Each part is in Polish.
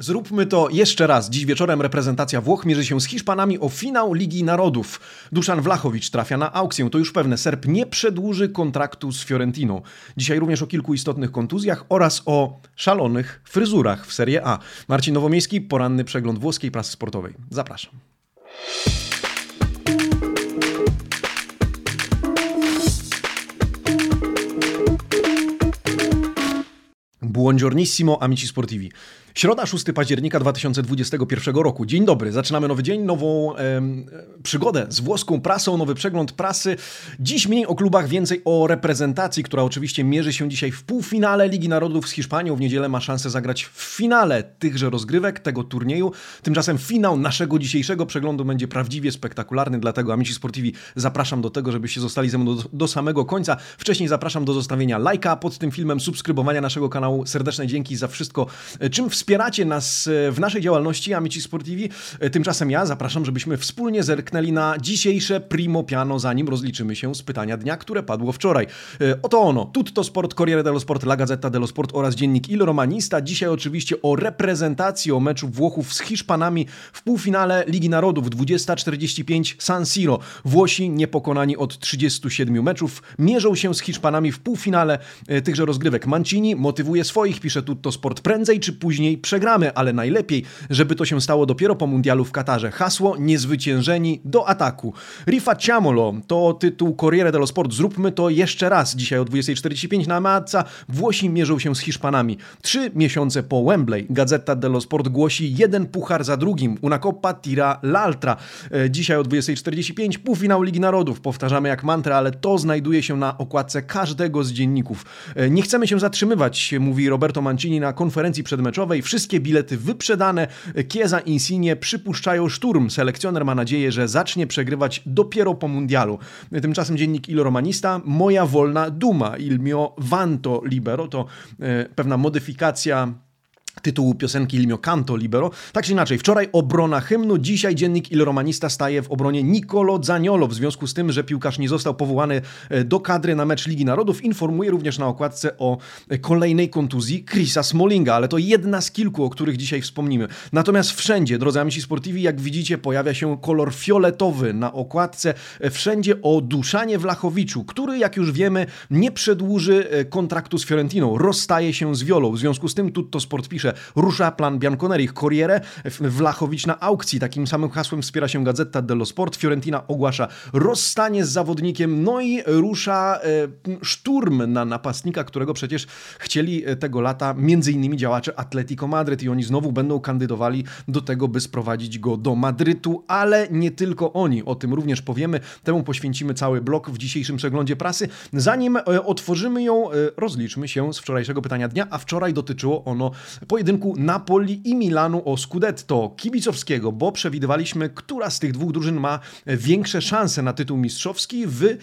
Zróbmy to jeszcze raz. Dziś wieczorem reprezentacja Włoch mierzy się z Hiszpanami o finał Ligi Narodów. Duszan Wlachowicz trafia na aukcję. To już pewne. Serb nie przedłuży kontraktu z Fiorentiną. Dzisiaj również o kilku istotnych kontuzjach oraz o szalonych fryzurach w Serie A. Marcin Nowomiejski, poranny przegląd włoskiej prasy sportowej. Zapraszam. Buongiornissimo amici sportivi. Środa 6 października 2021 roku. Dzień dobry. Zaczynamy nowy dzień, nową e, przygodę z włoską prasą, nowy przegląd prasy. Dziś mniej o klubach, więcej o reprezentacji, która oczywiście mierzy się dzisiaj w półfinale Ligi Narodów z Hiszpanią. W niedzielę ma szansę zagrać w finale tychże rozgrywek, tego turnieju. Tymczasem finał naszego dzisiejszego przeglądu będzie prawdziwie spektakularny, dlatego Amici Sportivi zapraszam do tego, żebyście zostali ze mną do, do samego końca. Wcześniej zapraszam do zostawienia lajka pod tym filmem, subskrybowania naszego kanału. Serdeczne dzięki za wszystko, czym wspieramy wspieracie nas e, w naszej działalności Amici Sportivi. E, tymczasem ja zapraszam, żebyśmy wspólnie zerknęli na dzisiejsze primo piano, zanim rozliczymy się z pytania dnia, które padło wczoraj. E, oto ono, Tutto Sport, Corriere dello Sport, La Gazzetta dello Sport oraz dziennik Il Romanista. Dzisiaj oczywiście o reprezentacji, o meczu Włochów z Hiszpanami w półfinale Ligi Narodów 20.45 San Siro. Włosi niepokonani od 37 meczów mierzą się z Hiszpanami w półfinale tychże rozgrywek. Mancini motywuje swoich, pisze Tutto Sport, prędzej czy później przegramy, ale najlepiej, żeby to się stało dopiero po mundialu w Katarze. Hasło niezwyciężeni do ataku. Rifacciamolo to tytuł Corriere dello Sport. Zróbmy to jeszcze raz. Dzisiaj o 20.45 na Mazza Włosi mierzą się z Hiszpanami. Trzy miesiące po Wembley Gazeta dello Sport głosi jeden puchar za drugim. Una tira l'altra. E, dzisiaj o 20.45 półfinał Ligi Narodów. Powtarzamy jak mantra, ale to znajduje się na okładce każdego z dzienników. E, nie chcemy się zatrzymywać, mówi Roberto Mancini na konferencji przedmeczowej. Wszystkie bilety wyprzedane. Chiesa Insigne przypuszczają szturm. Selekcjoner ma nadzieję, że zacznie przegrywać dopiero po mundialu. Tymczasem dziennik Il Romanista, moja wolna duma, il mio vanto libero, to e, pewna modyfikacja tytułu piosenki Il mio canto libero. Tak czy inaczej, wczoraj obrona hymnu, dzisiaj dziennik Il Romanista staje w obronie Nicolo Zaniolo. W związku z tym, że piłkarz nie został powołany e, do kadry na mecz Ligi Narodów, informuje również na okładce o e, kolejnej kontuzji Chrisa Smallinga, ale to jedna z kilku, o których dzisiaj wspomnimy. Natomiast wszędzie, drodzy amici sportivi, jak widzicie, pojawia się kolor fioletowy na okładce. E, wszędzie o Duszanie Wlachowiczu, który, jak już wiemy, nie przedłuży kontraktu z Fiorentiną. Rozstaje się z Wiolą. W związku z tym Tutto Sport pisze, rusza plan Bianconeri. Corriere, Wlachowicz na aukcji. Takim samym hasłem wspiera się Gazeta dello Sport. Fiorentina ogłasza rozstanie z zawodnikiem, no i rusza e, szturm na napastnika, którego przecież chcieli e, tego lata między innymi działacze Atletico Madryt i oni znowu będą kandydowali do tego, by sprowadzić go do Madrytu, ale nie tylko oni. O tym również powiemy. Temu poświęcimy cały blok w dzisiejszym przeglądzie prasy. Zanim e, otworzymy ją, rozliczmy się z wczorajszego pytania dnia, a wczoraj dotyczyło ono pojedynku Napoli i Milanu o Scudetto kibicowskiego, bo przewidywaliśmy, która z tych dwóch drużyn ma większe szanse na tytuł mistrzowski w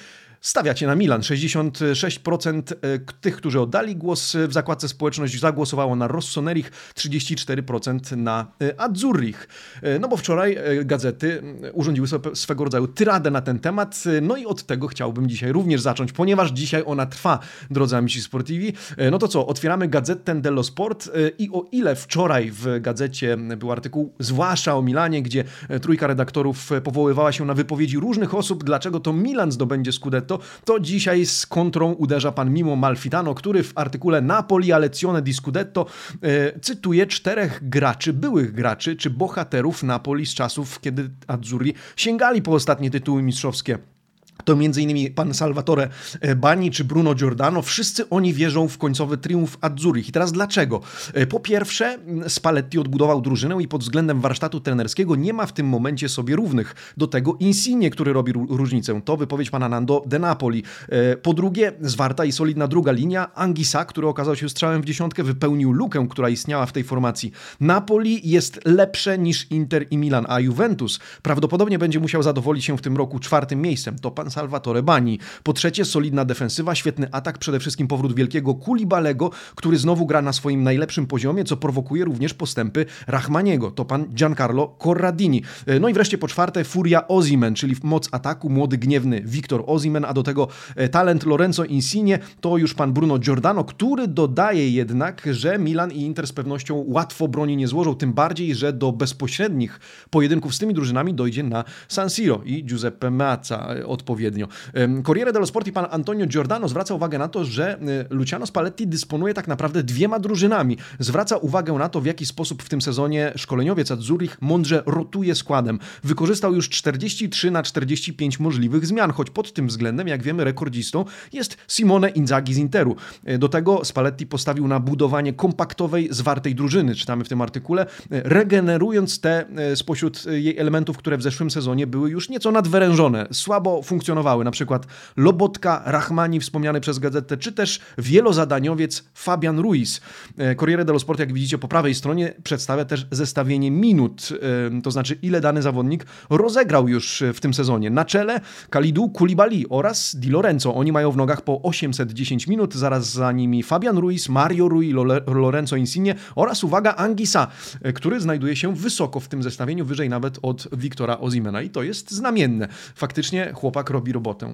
Stawiacie na Milan. 66% e, tych, którzy oddali głos w zakładce społeczność, zagłosowało na Rossonerich, 34% na e, Azzurrich. E, no bo wczoraj gazety urządziły sobie swego rodzaju tyradę na ten temat, no i od tego chciałbym dzisiaj również zacząć, ponieważ dzisiaj ona trwa, drodzy amici sportivi. No to co, otwieramy gazetę dello Sport i o ile wczoraj w gazecie był artykuł, zwłaszcza o Milanie, gdzie trójka redaktorów powoływała się na wypowiedzi różnych osób, dlaczego to Milan zdobędzie Scudetto, to dzisiaj z kontrą uderza pan Mimo Malfitano, który w artykule Napoli a lezione di Scudetto e, cytuje czterech graczy, byłych graczy czy bohaterów Napoli z czasów, kiedy Azzurri sięgali po ostatnie tytuły mistrzowskie to m.in. pan Salvatore e, Bani czy Bruno Giordano, wszyscy oni wierzą w końcowy triumf Azzurich. I teraz dlaczego? E, po pierwsze, Spalletti odbudował drużynę i pod względem warsztatu trenerskiego nie ma w tym momencie sobie równych. Do tego Insigne, który robi różnicę. To wypowiedź pana Nando de Napoli. E, po drugie, zwarta i solidna druga linia. Angisa, który okazał się strzałem w dziesiątkę, wypełnił lukę, która istniała w tej formacji. Napoli jest lepsze niż Inter i Milan, a Juventus prawdopodobnie będzie musiał zadowolić się w tym roku czwartym miejscem. To pan pan Salvatore Bani. Po trzecie, solidna defensywa, świetny atak, przede wszystkim powrót wielkiego Kulibalego, który znowu gra na swoim najlepszym poziomie, co prowokuje również postępy Rachmaniego. To pan Giancarlo Corradini. E, no i wreszcie po czwarte, furia Ozimen, czyli moc ataku, młody, gniewny Victor Ozimen, a do tego e, talent Lorenzo Insigne, to już pan Bruno Giordano, który dodaje jednak, że Milan i Inter z pewnością łatwo broni nie złożą, tym bardziej, że do bezpośrednich pojedynków z tymi drużynami dojdzie na San Siro i Giuseppe Meazza e, odpowiednio. Corriere dello Sport i pan Antonio Giordano zwraca uwagę na to, że Luciano Spalletti dysponuje tak naprawdę dwiema drużynami. Zwraca uwagę na to, w jaki sposób w tym sezonie szkoleniowiec Zurich mądrze rotuje składem. Wykorzystał już 43 na 45 możliwych zmian, choć pod tym względem, jak wiemy, rekordzistą jest Simone Inzaghi z Interu. Do tego Spalletti postawił na budowanie kompaktowej, zwartej drużyny, czytamy w tym artykule, regenerując te e, spośród jej elementów, które w zeszłym sezonie były już nieco nadwyrężone, słabo funkcjonowały, na przykład Lobotka, Rachmani wspomniany przez gazetę, czy też wielozadaniowiec Fabian Ruiz. E, Corriere dello Sport, jak widzicie po prawej stronie, przedstawia też zestawienie minut, e, to znaczy ile dany zawodnik rozegrał już w tym sezonie. Na czele Kalidu Koulibaly oraz Di Lorenzo. Oni mają w nogach po 810 minut, zaraz za nimi Fabian Ruiz, Mario Rui, Lorenzo Insigne oraz, uwaga, Angisa, e, który znajduje się wysoko w tym zestawieniu, wyżej nawet od Wiktora Ozimena i to jest znamienne. Faktycznie chłopak robi robotę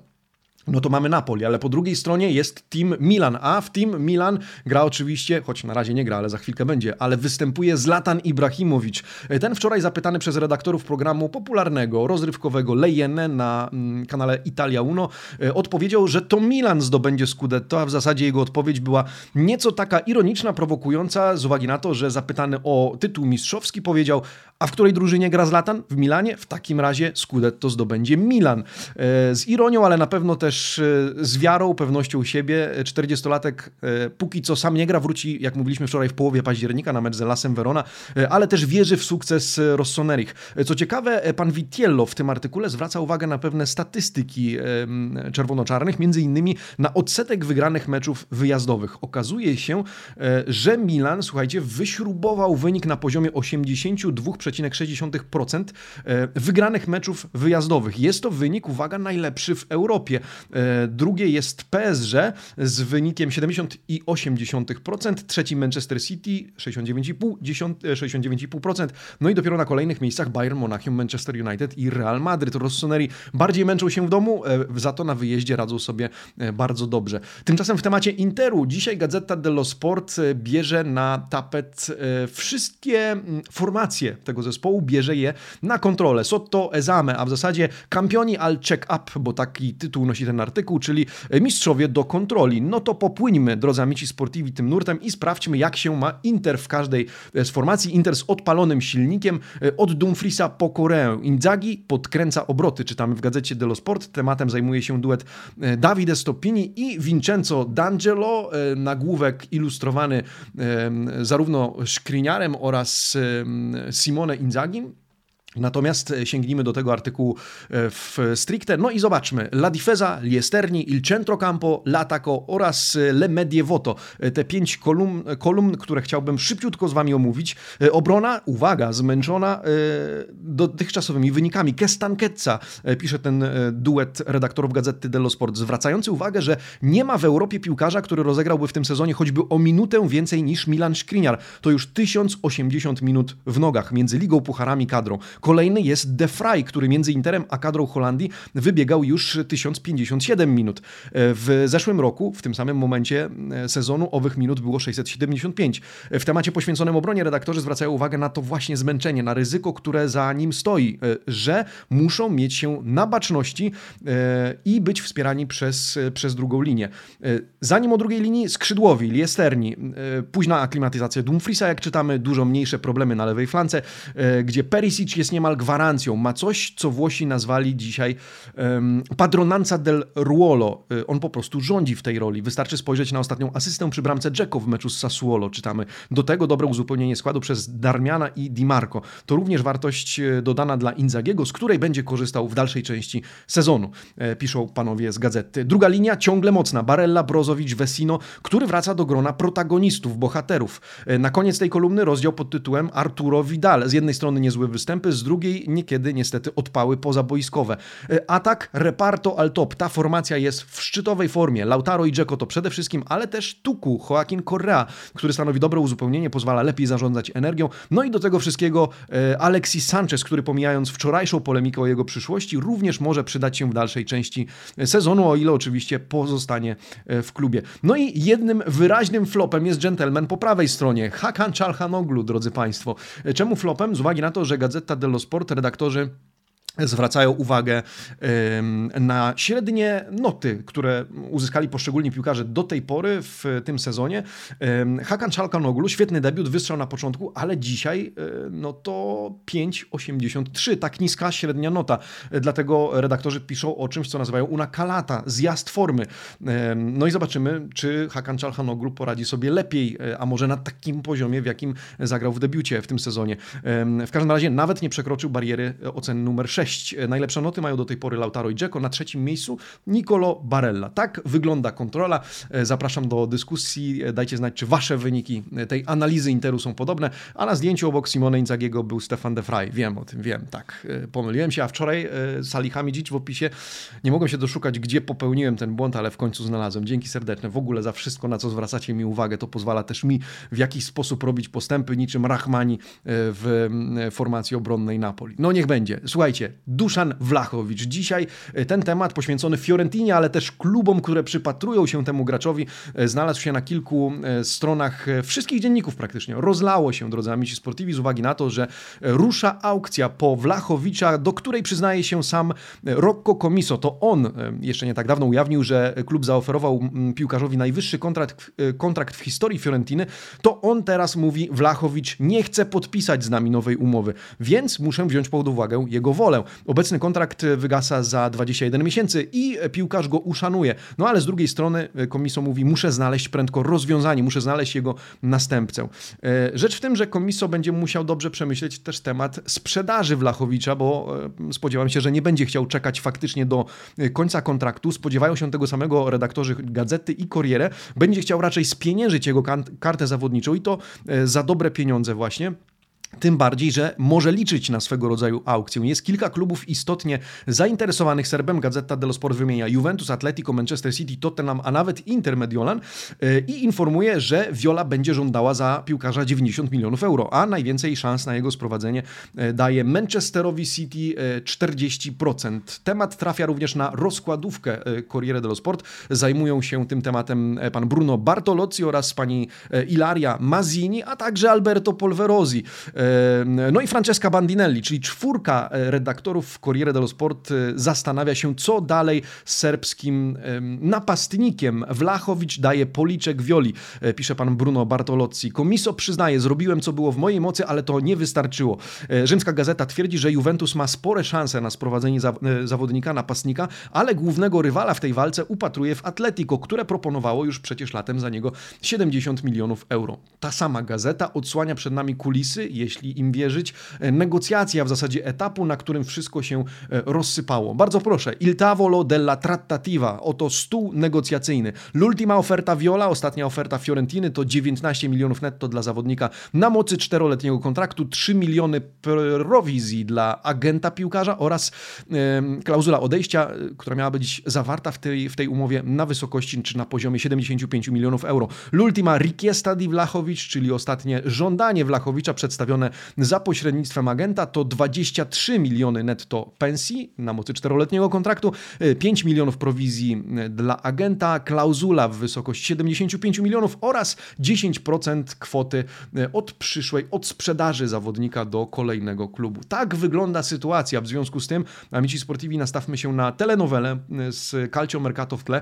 no to mamy Napoli, ale po drugiej stronie jest Team Milan, a w Team Milan gra oczywiście, choć na razie nie gra, ale za chwilkę będzie, ale występuje Zlatan Ibrahimowicz. Ten wczoraj zapytany przez redaktorów programu popularnego, rozrywkowego Lejene na mm, kanale Italia Uno, e, odpowiedział, że to Milan zdobędzie Scudetto, a w zasadzie jego odpowiedź była nieco taka ironiczna, prowokująca, z uwagi na to, że zapytany o tytuł mistrzowski powiedział, a w której drużynie gra Zlatan? W Milanie? W takim razie Scudetto zdobędzie Milan. E, z ironią, ale na pewno też e, z wiarą, pewnością siebie. 40-latek e, póki co sam nie gra, wróci, jak mówiliśmy wczoraj, w połowie października na mecz z Lasem Verona, ale też wierzy w sukces Rossonerich. Co ciekawe, pan Vitiello w tym artykule zwraca uwagę na pewne statystyki czerwono-czarnych, między innymi na odsetek wygranych meczów wyjazdowych. Okazuje się, że Milan, słuchajcie, wyśrubował wynik na poziomie 82,6% wygranych meczów wyjazdowych. Jest to wynik, uwaga, najlepszy w Europie. E, drugie jest PSG z wynikiem 70,8%. Trzeci Manchester City 69,5%. E, no i dopiero na kolejnych miejscach Bayern Monachium, Manchester United i Real Madrid. Rossoneri bardziej męczą się w domu, e, za to na wyjeździe radzą sobie bardzo dobrze. Tymczasem w temacie Interu dzisiaj Gazeta dello Sport bierze na tapet wszystkie mm, formacje tego zespołu, bierze je na kontrolę. Sotto esame, a w zasadzie campioni al check-up, bo taki tytuł nosi ten artykuł, czyli mistrzowie do kontroli. No to popłyńmy, drodzy amici sportivi, tym nurtem i sprawdźmy, jak się ma Inter w każdej z formacji. Inter z odpalonym silnikiem od Dumfriesa po Koreę. Inzaghi podkręca obroty, czytamy w gazecie dello Sport. Tematem zajmuje się duet e, Davide Stoppini i Vincenzo D'Angelo, e, nagłówek ilustrowany zarówno Skriniarem oraz Simone Inzagim. Natomiast e, sięgnijmy do tego artykułu e, w stricte. No i zobaczmy. La Difesa, Liesterni, Il Centrocampo, L'Ataco oraz e, Le Medievoto. Te pięć kolumn, kolumn, które chciałbym szybciutko z wami omówić. Obrona, uwaga, zmęczona dotychczasowymi wynikami. Kestankeca, pisze ten duet redaktorów Gazety dello Sport, zwracający uwagę, że nie ma w Europie piłkarza, który rozegrałby w tym sezonie choćby o minutę więcej niż Milan Skriniar. To już 1080 minut w nogach między Ligą, Pucharami, kadrą. Kolejny jest De Frey, który między Interem a kadrą Holandii wybiegał już 1057 minut. E, w zeszłym roku, w tym samym momencie e, sezonu, owych minut było 675. E, w temacie poświęconym obronie redaktorzy zwracają uwagę na to właśnie zmęczenie, na ryzyko, które za nim stoi, że muszą mieć się na baczności i być wspierani przez, przez drugą linię. Zanim o drugiej linii skrzydłowi, Liesterni, późna aklimatyzacja Dumfriesa, jak czytamy, dużo mniejsze problemy na lewej flance, gdzie Perisic jest niemal gwarancją. Ma coś, co Włosi nazwali dzisiaj um, padronanza del ruolo. E, on po prostu rządzi w tej roli. Wystarczy spojrzeć na ostatnią asystę przy bramce Dzeko w meczu z Sassuolo, czytamy. Do tego dobre uzupełnienie składu przez Darmiana i Di Marco. To również wartość e, dodana dla Inzagiego, z której będzie korzystał w dalszej części sezonu, e, piszą panowie z gazety. Druga linia ciągle mocna. Barella, Brozowicz, Vesino, który wraca do grona protagonistów, bohaterów. Na koniec tej kolumny rozdział pod tytułem Arturo Vidal. Z jednej strony niezłe występy, z z drugiej niekiedy niestety odpały pozaboiskowe. Atak, reparto al top. Ta formacja jest w szczytowej formie. Lautaro i Dzeko to przede wszystkim, ale też Tuku, Joaquin Correa, który stanowi dobre uzupełnienie, pozwala lepiej zarządzać energią. No i do tego wszystkiego Alexis Sanchez, który pomijając wczorajszą polemikę o jego przyszłości, również może przydać się w dalszej części sezonu, o ile oczywiście pozostanie w klubie. No i jednym wyraźnym flopem jest gentleman po prawej stronie, Hakan Çalhanoğlu, drodzy Państwo. Czemu flopem? Z uwagi na to, że Gazeta dello Sport, redaktorzy zwracają uwagę na średnie noty, które uzyskali poszczególni piłkarze do tej pory w tym sezonie. Hakan Çalhanoğlu, świetny debiut, wystrzał na początku, ale dzisiaj e, no to 5,83, tak niska średnia nota. Dlatego redaktorzy piszą o czymś, co nazywają una calata, zjazd formy. No i zobaczymy, czy Hakan Çalhanoğlu poradzi sobie lepiej, e, a może na takim poziomie, w jakim zagrał w debiucie w tym sezonie. W każdym razie nawet nie przekroczył bariery oceny numer 6 6 najlepsze noty mają do tej pory Lautaro i Dzeko, na trzecim miejscu Nicolo Barella. Tak wygląda kontrola. E, zapraszam do dyskusji, e, dajcie znać, czy wasze wyniki e, tej analizy Interu są podobne, a na zdjęciu obok Simone Inzagiego był Stefan de Vrij. Wiem o tym, wiem, tak, pomyliłem się, a wczoraj Salihami dziś w opisie nie mogłem się doszukać, gdzie popełniłem ten błąd, ale w końcu znalazłem. Dzięki serdeczne w ogóle za wszystko, na co zwracacie mi uwagę. To pozwala też mi w jakiś sposób robić postępy, niczym Rahmani w formacji obronnej Napoli. No niech będzie. Słuchajcie, Duszan Wlachowicz. Dzisiaj e, ten temat poświęcony Fiorentinie, ale też klubom, które przypatrują się temu graczowi, e, znalazł się na kilku e, stronach wszystkich dzienników praktycznie. Rozlało się, drodzy amici sportivi, z uwagi na to, że rusza aukcja po Wlachowicza, do której przyznaje się sam Rocco Comiso. To on jeszcze nie tak dawno ujawnił, że klub zaoferował piłkarzowi najwyższy kontrakt, kontrakt w historii Fiorentiny. To on teraz mówi, Wlachowicz nie chce podpisać z nami nowej umowy, więc muszę wziąć pod uwagę jego wolę. Obecny kontrakt wygasa za 21 miesięcy i piłkarz go uszanuje. No ale z drugiej strony Komiso mówi, muszę znaleźć prędko rozwiązanie, muszę znaleźć jego następcę. E, rzecz w tym, że Komiso będzie musiał dobrze przemyśleć też temat sprzedaży Wlachowicza, bo e, spodziewam się, że nie będzie chciał czekać faktycznie do e, końca kontraktu. Spodziewają się tego samego redaktorzy Gazety i Corriere. Będzie chciał raczej spieniężyć jego kartę zawodniczą i to za dobre pieniądze właśnie. Tym bardziej, że może liczyć na swego rodzaju aukcję. Jest kilka klubów istotnie zainteresowanych Serbem. Gazeta dello Sport wymienia Juventus, Atletico, Manchester City, Tottenham, a nawet Inter Mediolan e, i informuje, że Viola będzie żądała za piłkarza 90 milionów euro, a najwięcej szans na jego sprowadzenie e, daje Manchesterowi City 40%. E, Temat trafia również na rozkładówkę Corriere dello Sport. Zajmują się tym tematem pan Bruno Bartolozzi oraz pani Ilaria Mazzini, a także Alberto Polverosi. No i Francesca Bandinelli, czyli czwórka e, redaktorów w Corriere dello Sport e, zastanawia się, co dalej z serbskim napastnikiem. Wlachowicz daje policzek wioli, e, pisze pan Bruno Bartolozzi. Komiso przyznaje, zrobiłem co było w mojej mocy, ale to nie wystarczyło. Rzymska Gazeta twierdzi, że Juventus ma spore szanse na sprowadzenie zawodnika, napastnika, ale głównego rywala w tej walce upatruje w Atletico, które proponowało już przecież latem za niego 70 milionów euro. Ta sama gazeta odsłania przed nami kulisy, jeśli jeśli im wierzyć, e, negocjacja w zasadzie etapu, na którym wszystko się e, rozsypało. Bardzo proszę, il tavolo della trattativa, oto stół negocjacyjny. L'ultima oferta Viola, ostatnia oferta Fiorentiny to 19 milionów netto dla zawodnika na mocy czteroletniego kontraktu, 3 miliony prowizji dla agenta piłkarza oraz e, klauzula odejścia, e, która miała być zawarta w tej, w tej umowie na wysokości czy na poziomie 75 milionów euro. L'ultima richiesta di Vlahovic, czyli ostatnie żądanie Vlachowicza przedstawione za pośrednictwem agenta to 23 miliony netto pensji na mocy czteroletniego kontraktu, 5 milionów prowizji dla agenta, klauzula w wysokości 75 milionów oraz 10% kwoty od przyszłej odsprzedaży zawodnika do kolejnego klubu. Tak wygląda sytuacja. W związku z tym, amici sportivi, nastawmy się na telenowelę z Calcio Mercato w tle,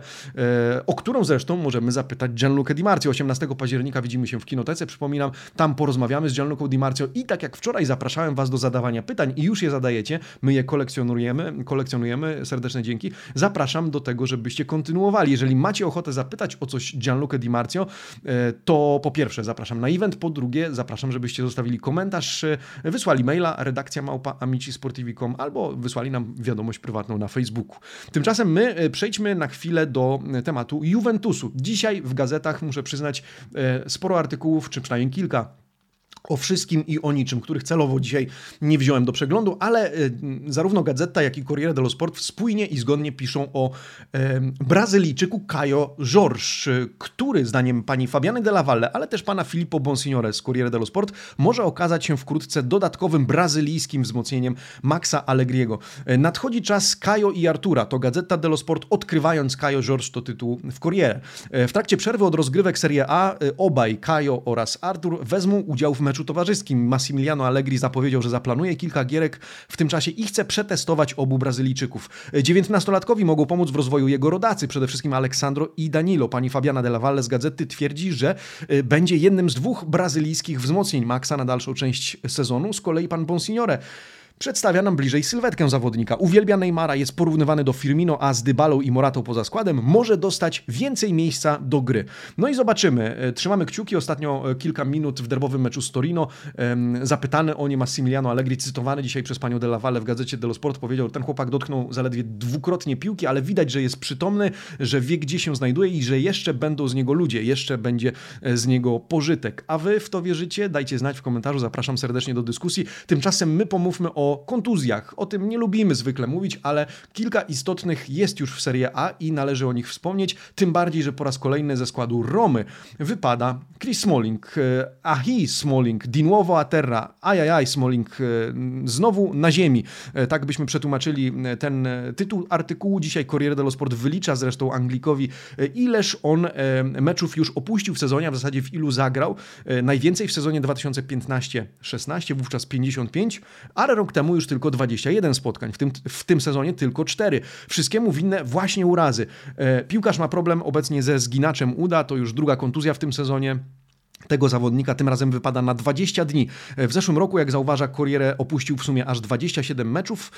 o którą zresztą możemy zapytać Gianluca Di Marzio. 18 października widzimy się w kinotece, przypominam, tam porozmawiamy z Gianluca Di Marzio i tak jak wczoraj zapraszałem Was do zadawania pytań i już je zadajecie, my je kolekcjonujemy, kolekcjonujemy, serdeczne dzięki. Zapraszam do tego, żebyście kontynuowali. Jeżeli macie ochotę zapytać o coś Gianluca Di Marzio, e, to po pierwsze zapraszam na event, po drugie zapraszam, żebyście zostawili komentarz, e, wysłali maila redakcja małpa amicisportivi.com albo wysłali nam wiadomość prywatną na Facebooku. Tymczasem my e, przejdźmy na chwilę do tematu Juventusu. Dzisiaj w gazetach, muszę przyznać, sporo artykułów, czy przynajmniej kilka o wszystkim i o niczym, których celowo dzisiaj nie wziąłem do przeglądu, ale y, zarówno Gazeta, jak i Corriere dello Sport spójnie i zgodnie piszą o e, Brazylijczyku Caio Jorge, który zdaniem pani Fabiany Della Valle, ale też pana Filippo Bonsignore z Corriere dello Sport może okazać się wkrótce dodatkowym brazylijskim wzmocnieniem Maxa Allegriego. E, nadchodzi czas Caio i Artura, to Gazeta dello Sport odkrywając Caio Jorge to tytuł w Corriere. E, w trakcie przerwy od rozgrywek Serie A obaj Caio oraz Artur wezmą udział w meczu towarzyskim. Massimiliano Allegri zapowiedział, że zaplanuje kilka gierek w tym czasie i chce przetestować obu Brazylijczyków. Dziewiętnastolatkowi mogą pomóc w rozwoju jego rodacy, przede wszystkim Aleksandro i Danilo. Pani Fabiana Della Valle z gazety twierdzi, że e, będzie jednym z dwóch brazylijskich wzmocnień Maxa na dalszą część sezonu. Z kolei pan Bonsignore przedstawia nam bliżej sylwetkę zawodnika. Uwielbia Neymara, jest porównywany do Firmino, a z Dybalą i Moratą poza składem może dostać więcej miejsca do gry. No i zobaczymy. E, trzymamy kciuki. Ostatnio e, kilka minut w derbowym meczu z Torino. Zapytany o nie Massimiliano Allegri, cytowany dzisiaj przez panią Della Valle w gazecie dello Sport, powiedział, że ten chłopak dotknął zaledwie dwukrotnie piłki, ale widać, że jest przytomny, że wie gdzie się znajduje i że jeszcze będą z niego ludzie, jeszcze będzie e, z niego pożytek. A wy w to wierzycie? Dajcie znać w komentarzu, zapraszam serdecznie do dyskusji. Tymczasem my pomówmy o kontuzjach. O tym nie lubimy zwykle mówić, ale kilka istotnych jest już w Serie A i należy o nich wspomnieć. Tym bardziej, że po raz kolejny ze składu Romy wypada Chris Smalling, e, Ahi Smalling, Di nuovo a terra, ajajaj Smalling, e, znowu na ziemi. E, tak byśmy przetłumaczyli ten tytuł artykułu. Dzisiaj Corriere dello Sport wylicza zresztą Anglikowi, ileż on meczów już opuścił w sezonie, a w zasadzie w ilu zagrał. Najwięcej w sezonie 2015-16, wówczas 55, ale rok temu już tylko 21 spotkań, w tym, w tym sezonie tylko 4. Wszystkiemu winne właśnie urazy. Piłkarz ma problem obecnie ze zginaczem uda, to już druga kontuzja w tym sezonie tego zawodnika tym razem wypada na 20 dni. W zeszłym roku, jak zauważa Corriere, opuścił w sumie aż 27 meczów.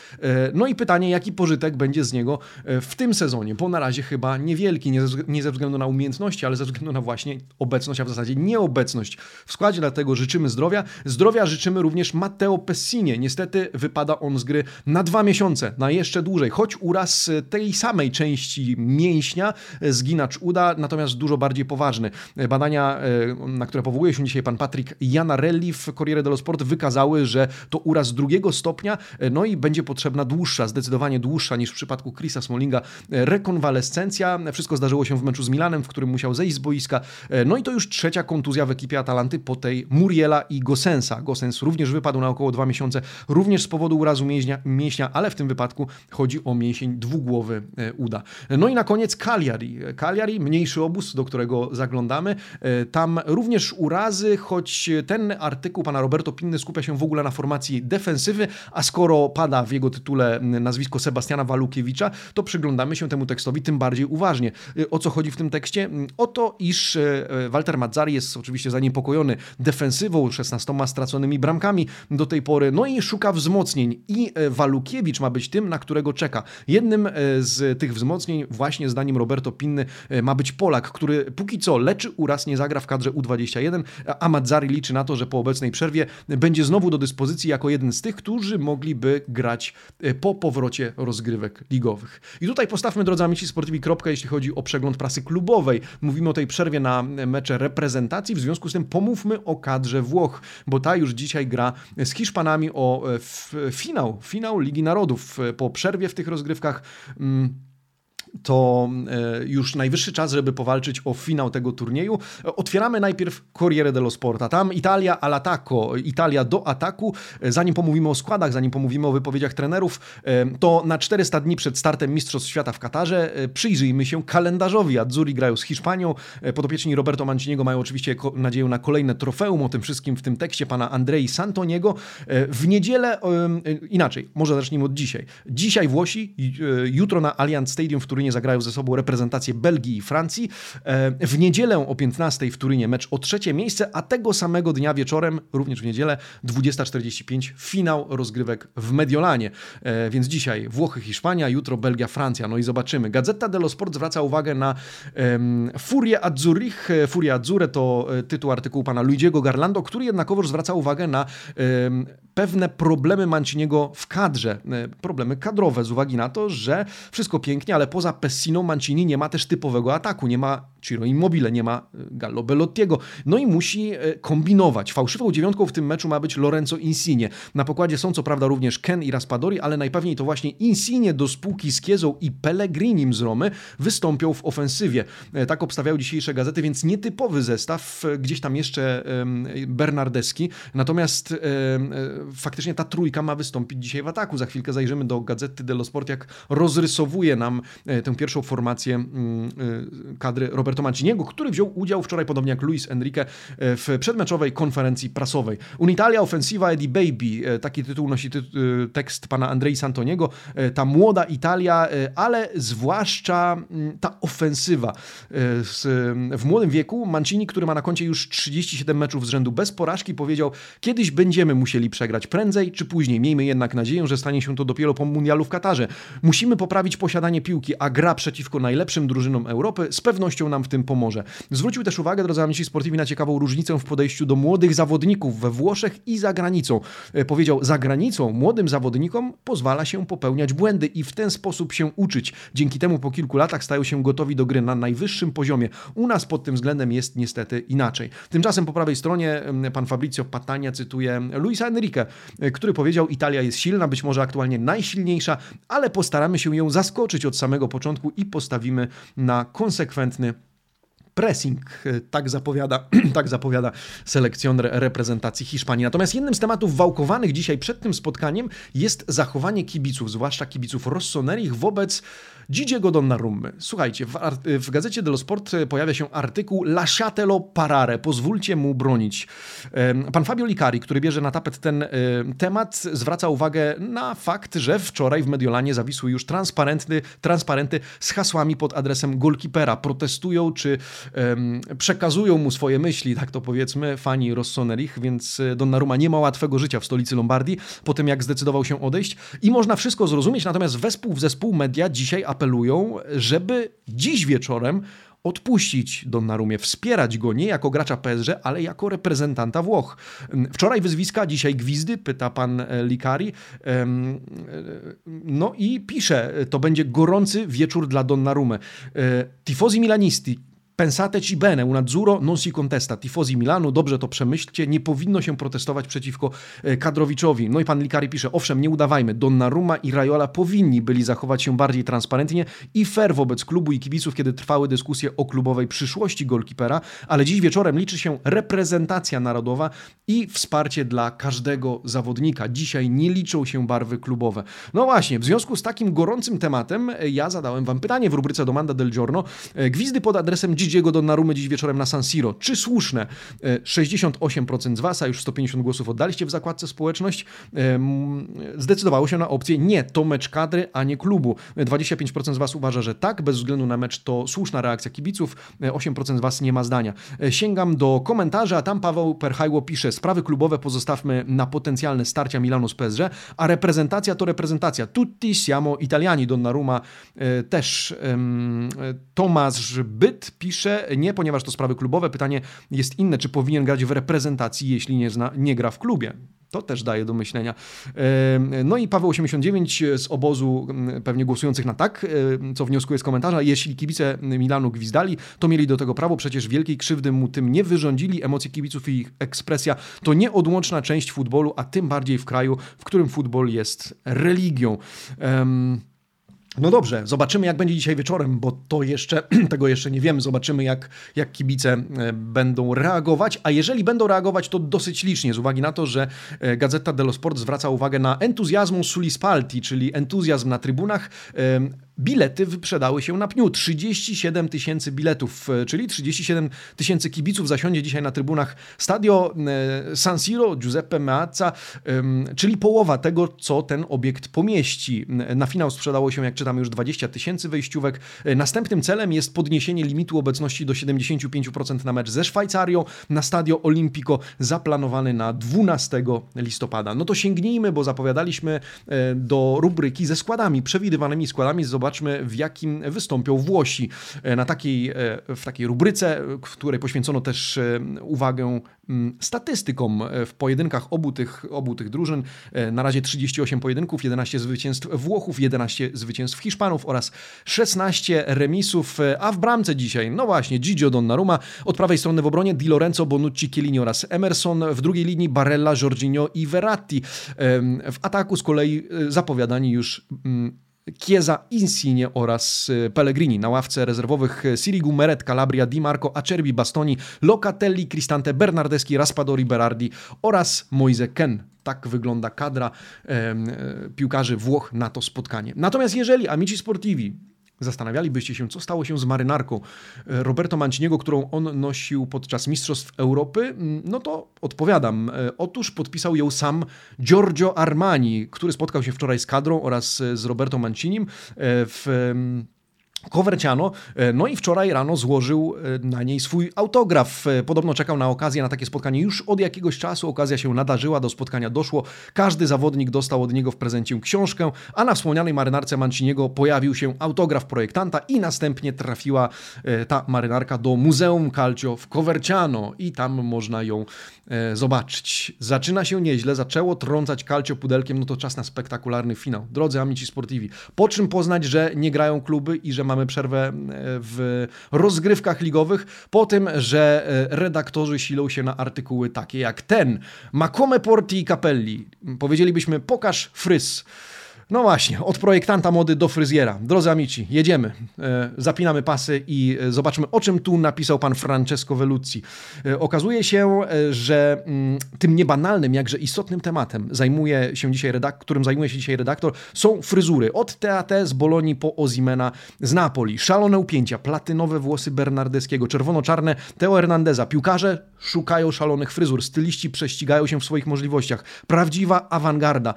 No i pytanie, jaki pożytek będzie z niego e, w tym sezonie, bo na razie chyba niewielki, nie ze względu na umiejętności, ale ze względu na właśnie obecność, a w zasadzie nieobecność w składzie, dlatego życzymy zdrowia. Zdrowia życzymy również Matteo Pessinie. Niestety wypada on z gry na dwa miesiące, na jeszcze dłużej, choć uraz tej samej części mięśnia, e, zginacz uda, natomiast dużo bardziej poważny. Badania, e, na które powołuje się dzisiaj pan Patryk Janarelli w Corriere dello Sport, wykazały, że to uraz drugiego stopnia, e, no i będzie potrzebna dłuższa, zdecydowanie dłuższa niż w przypadku Chrisa Smallinga e, rekonwalescencja. Wszystko zdarzyło się w meczu z Milanem, w którym musiał zejść z boiska. E, no i to już trzecia kontuzja w ekipie Atalanty po tej Muriela i Gosensa. Gosens również wypadł na około dwa miesiące, również z powodu urazu mięśnia, mięśnia ale w tym wypadku chodzi o mięsień dwugłowy uda. No i na koniec Cagliari. Cagliari, mniejszy obóz, do którego zaglądamy. Tam również również urazy, choć ten artykuł pana Roberto Pinny skupia się w ogóle na formacji defensywy, a skoro pada w jego tytule nazwisko Sebastiana Walukiewicza, to przyglądamy się temu tekstowi tym bardziej uważnie. O co chodzi w tym tekście? O to, iż e, Walter Mazzari jest oczywiście zaniepokojony defensywą, 16 straconymi bramkami do tej pory, no i szuka wzmocnień i e, Walukiewicz ma być tym, na którego czeka. Jednym e, z tych wzmocnień, właśnie zdaniem Roberto Pinny, ma być Polak, który póki co leczy uraz, nie zagra w kadrze U20 21, a Mazzari liczy na to, że po obecnej przerwie będzie znowu do dyspozycji jako jeden z tych, którzy mogliby grać e, po powrocie rozgrywek ligowych. I tutaj postawmy, drodzy amici, sportivi kropkę, jeśli chodzi o przegląd prasy klubowej. Mówimy o tej przerwie na mecze reprezentacji, w związku z tym pomówmy o kadrze Włoch, bo ta już dzisiaj gra z Hiszpanami o e, finał, finał Ligi Narodów. Po przerwie w tych rozgrywkach... Mm, to e, już najwyższy czas, żeby powalczyć o finał tego turnieju. Otwieramy najpierw Corriere dello Sporta. Tam Italia all'attacco, Italia do ataku. Zanim pomówimy o składach, zanim pomówimy o wypowiedziach trenerów, e, to na 400 dni przed startem Mistrzostw Świata w Katarze e, przyjrzyjmy się kalendarzowi. Azzurri grają z Hiszpanią. Podopieczni Roberto Manciniego mają oczywiście nadzieję na kolejne trofeum. O tym wszystkim w tym tekście pana Andrei Santoniego. W niedzielę, inaczej, może zacznijmy od dzisiaj. Dzisiaj Włosi, jutro na Allianz Stadium w Turynie zagrają ze sobą reprezentacje Belgii i Francji. E, w niedzielę o 15 w Turynie mecz o trzecie miejsce, a tego samego dnia wieczorem, również w niedzielę 20.45 finał rozgrywek w Mediolanie. E, więc dzisiaj Włochy, Hiszpania, jutro Belgia, Francja. No i zobaczymy. Gazeta dello Sport zwraca uwagę na um, Furie Azzurich. Furie Azzurre to e, tytuł artykułu pana Luigiego Garlando, który jednakowoż zwraca uwagę na um, pewne problemy Manciniego w kadrze. Problemy kadrowe z uwagi na to, że wszystko pięknie, ale poza Pessino Mancini nie ma też typowego ataku, nie ma Ciro Immobile, nie ma Gallo Bellottiego, no i musi kombinować. Fałszywą dziewiątką w tym meczu ma być Lorenzo Insigne. Na pokładzie są co prawda również Ken i Raspadori, ale najpewniej to właśnie Insigne do spółki z Kiezą i Pellegrinim z Romy wystąpią w ofensywie. Tak obstawiają dzisiejsze gazety, więc nietypowy zestaw, gdzieś tam jeszcze Bernardeski, natomiast faktycznie ta trójka ma wystąpić dzisiaj w ataku. Za chwilkę zajrzymy do Gazety dello Sport, jak rozrysowuje nam e, tę pierwszą formację mm, e, kadry Roberto Manciniego, który wziął udział wczoraj, podobnie jak Luis Enrique, e, w przedmeczowej konferencji prasowej. Unitalia Offensiva Eddie Baby, taki tytuł nosi tekst pana Andrei Santoniego, ta młoda Italia, ale zwłaszcza mm, ta ofensywa. W młodym wieku Mancini, który ma na koncie już 37 meczów z rzędu bez porażki, powiedział, kiedyś będziemy musieli przegrać prędzej czy później. Miejmy jednak nadzieję, że stanie się to dopiero po mundialu w Katarze. Musimy poprawić posiadanie piłki, a gra przeciwko najlepszym drużynom Europy z pewnością nam w tym pomoże. Zwrócił też uwagę, drodzy amici sportivi, na ciekawą różnicę w podejściu do młodych zawodników we Włoszech i za granicą. E, powiedział, za granicą młodym zawodnikom pozwala się popełniać błędy i w ten sposób się uczyć. Dzięki temu po kilku latach stają się gotowi do gry na najwyższym poziomie. U nas pod tym względem jest niestety inaczej. Tymczasem po prawej stronie pan Fabrizio Patania cytuje Luisa Enrique, e, który powiedział, Italia jest silna, być może aktualnie najsilniejsza, ale postaramy się ją zaskoczyć od samego początku i postawimy na konsekwentny pressing, tak zapowiada, tak zapowiada selekcjoner reprezentacji Hiszpanii. Natomiast jednym z tematów wałkowanych dzisiaj przed tym spotkaniem jest zachowanie kibiców, zwłaszcza kibiców Rossonerich wobec Gigiego Donnarummy. Słuchajcie, w, w gazecie dello Sport pojawia się artykuł Lasciatelo parare, pozwólcie mu bronić. Pan Fabio Licari, który bierze na tapet ten temat, zwraca uwagę na fakt, że wczoraj w Mediolanie zawisły już transparenty, transparenty z hasłami pod adresem golkipera. Protestują czy um, przekazują mu swoje myśli, tak to powiedzmy, fani Rossonerich, więc e, Donnarumma nie ma łatwego życia w stolicy Lombardii, po tym jak zdecydował się odejść i można wszystko zrozumieć, natomiast wespół w zespół media dzisiaj apelują, żeby dziś wieczorem odpuścić Donnarumie, wspierać go nie jako gracza PSG, ale jako reprezentanta Włoch. Wczoraj wyzwiska, dzisiaj gwizdy, pyta pan e, Likari. E, no i pisze, to będzie gorący wieczór dla Donnarumy. E, tifosi milanisti, Pensate ci bene, un azzurro non si contesta. Tifosi Milanu, dobrze to przemyślcie, nie powinno się protestować przeciwko e, Kadrowiczowi. No i pan Likari pisze, owszem, nie udawajmy, Donnarumma i Raiola powinni byli zachować się bardziej transparentnie i fair wobec klubu i kibiców, kiedy trwały dyskusje o klubowej przyszłości golkipera, ale dziś wieczorem liczy się reprezentacja narodowa i wsparcie dla każdego zawodnika. Dzisiaj nie liczą się barwy klubowe. No właśnie, w związku z takim gorącym tematem e, ja zadałem wam pytanie w rubryce Domanda del Giorno. E, gwizdy pod adresem Gigiego Donnarumy dziś wieczorem na San Siro. Czy słuszne? 68% e, z Was, a już 150 głosów oddaliście w zakładce społeczność, zdecydowało się na opcję nie, to mecz kadry, a nie klubu. 25% z Was uważa, że tak, bez względu na mecz to słuszna reakcja kibiców, 8% z Was nie ma zdania. E, sięgam do komentarza, a tam Paweł Perhajło pisze, sprawy klubowe pozostawmy na potencjalne starcia Milanu z PSG, a reprezentacja to reprezentacja. Tutti siamo italiani, Donnarumma e, też. Tomasz Byt pisze, pisze, nie, ponieważ to sprawy klubowe. Pytanie jest inne, czy powinien grać w reprezentacji, jeśli nie, zna, nie gra w klubie. To też daje do myślenia. No i Paweł 89 z obozu pewnie głosujących na tak, co wnioskuje z komentarza. Jeśli kibice Milanu gwizdali, to mieli do tego prawo, przecież wielkiej krzywdy mu tym nie wyrządzili. Emocje kibiców i ich ekspresja to nieodłączna część futbolu, a tym bardziej w kraju, w którym futbol jest religią. Um, no dobrze, zobaczymy jak będzie dzisiaj wieczorem, bo to jeszcze, tego jeszcze nie wiemy. Zobaczymy jak, jak kibice e, będą reagować, a jeżeli będą reagować to dosyć licznie, z uwagi na to, że e, Gazeta dello Sport zwraca uwagę na entuzjazmu sulispalti, czyli entuzjazm na trybunach bilety wyprzedały się na pniu. 37 tysięcy biletów, e, czyli 37 tysięcy kibiców zasiądzie dzisiaj na trybunach Stadio e, San Siro Giuseppe Meazza, czyli połowa tego, co ten obiekt pomieści. Na finał sprzedało się, jak czytam, już 20 tysięcy wejściówek. E, następnym celem jest podniesienie limitu obecności do 75% na mecz ze Szwajcarią na Stadio Olimpico zaplanowany na 12 listopada. No to sięgnijmy, bo zapowiadaliśmy do rubryki ze składami, przewidywanymi składami. Zobacz zobaczmy w jakim wystąpią Włosi. Na takiej, w takiej rubryce, której poświęcono też uwagę mm, statystykom w pojedynkach obu tych, obu tych drużyn. Na razie 38 pojedynków, 11 zwycięstw Włochów, 11 zwycięstw Hiszpanów oraz 16 remisów, a w bramce dzisiaj, no właśnie, Gigio Donnarumma, od prawej strony w obronie Di Lorenzo, Bonucci, Chiellini oraz Emerson, w drugiej linii Barella, Jorginho i Verratti. W ataku z kolei e, zapowiadani już Chiesa, Insigne oraz e, Pellegrini. Na ławce rezerwowych e, Sirigu, Meret, Calabria, Di Marco, Acerbi, Bastoni, Locatelli, Cristante, Bernardeschi, Raspadori, Berardi oraz Moise Ken. Tak wygląda kadra e, piłkarzy Włoch na to spotkanie. Natomiast jeżeli Amici Sportivi Zastanawialibyście się, co stało się z marynarką e, Roberto Manciniego, którą on nosił podczas Mistrzostw Europy? Mm, no to odpowiadam. E, otóż podpisał ją sam Giorgio Armani, który spotkał się wczoraj z kadrą oraz e, z Roberto Mancinim w Coverciano, e, no i wczoraj rano złożył e, na niej swój autograf. E, podobno czekał na okazję na takie spotkanie już od jakiegoś czasu. Okazja się nadarzyła, do spotkania doszło. Każdy zawodnik dostał od niego w prezencie książkę, a na wspomnianej marynarce Manciniego pojawił się autograf projektanta i następnie trafiła ta marynarka do Muzeum Calcio w Coverciano i tam można ją zobaczyć. Zaczyna się nieźle, zaczęło trącać Calcio pudelkiem, no to czas na spektakularny finał. Drodzy amici sportivi, po czym poznać, że nie grają kluby i że mamy przerwę e, w rozgrywkach ligowych, po tym, że e, redaktorzy silą się na artykuły takie jak ten. Macome Porti i Capelli. Powiedzielibyśmy, pokaż fryz. No właśnie, od projektanta mody do fryzjera. Drodzy amici, jedziemy. E, zapinamy pasy i e, zobaczmy, o czym tu napisał pan Francesco Vellucci. E, okazuje się, że mm, tym niebanalnym, jakże istotnym tematem zajmuje się dzisiaj redak- którym zajmuje się dzisiaj redaktor, są fryzury. Od TAT z Bolonii po Ozimena z Napoli. Szalone upięcia, platynowe włosy Bernardeskiego, czerwono-czarne Teo Hernandeza. Piłkarze szukają szalonych fryzur, styliści prześcigają się w swoich możliwościach. Prawdziwa awangarda.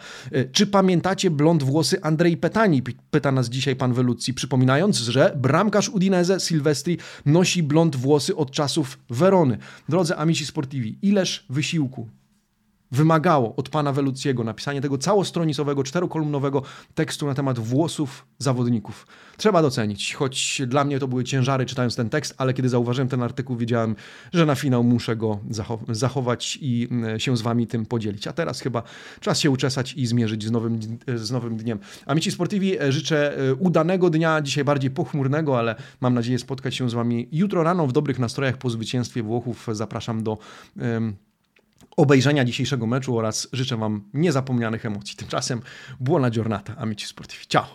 Czy pamiętacie blond włosy Andrzej Petani, pyta nas dzisiaj pan Velucci, przypominając, że bramkarz Udinese Silvestri nosi blond włosy od czasów Werony. Drodzy amici sportivi, ileż wysiłku, wymagało od pana Weluckiego napisanie tego całostronicowego, czterokolumnowego tekstu na temat włosów zawodników. Trzeba docenić, choć dla mnie to były ciężary czytając ten tekst, ale kiedy zauważyłem ten artykuł, wiedziałem, że na finał muszę go zachować i mm, się z wami tym podzielić. A teraz chyba czas się uczesać i zmierzyć z nowym, z nowym dniem. Amici Sportivi, e, życzę e, udanego dnia, dzisiaj bardziej pochmurnego, ale mam nadzieję spotkać się z wami jutro rano w dobrych nastrojach po zwycięstwie Włochów. Zapraszam do obejrzenia dzisiejszego meczu oraz życzę Wam niezapomnianych emocji. Tymczasem buona giornata, amici sportivi. Ciao!